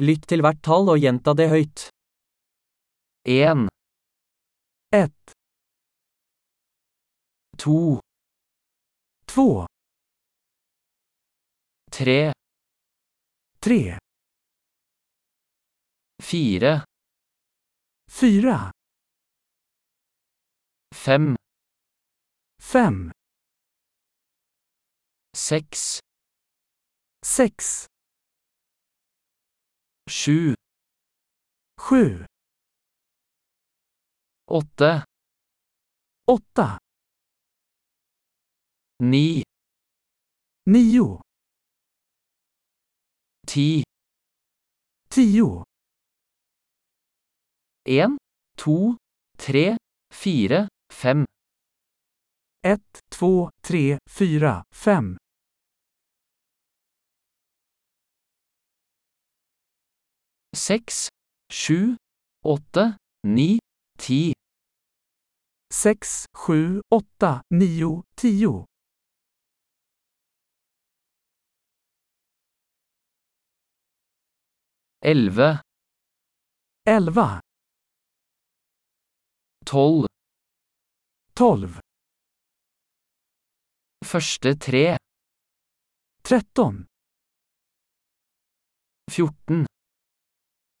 Lytt til hvert tall og gjenta det høyt. En, ett, to, två, tre, tre, fire, fyra, fem, fem, seks, sex, sju, sju, åtte, åtta, ni, nio, ti. tio, En, to, tre, fire, fem. ett, två, tre, fyra, fem, Seks, sju, åtte, ni, ti. sex, sju, åtta, nio, tio, Elleve, elva, tolv. tolv, Første tre, tretton, fjorten.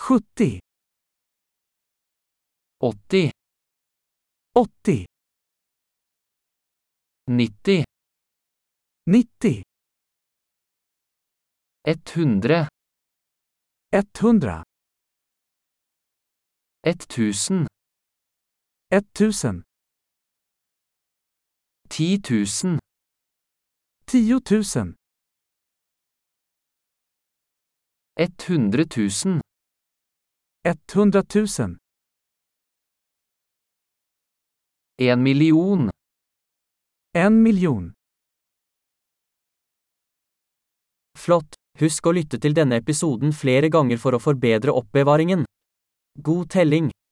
sjuttio, åtti, åttio, nitti, nittio, ett hundre, etthundra, ett tusen, etttusen, ti tusen, tiotusen, ett hundre tusen, etthundratusen, en million. en million. Flott! Husk å lytte til denne episoden flere ganger for å forbedre oppbevaringen. God telling!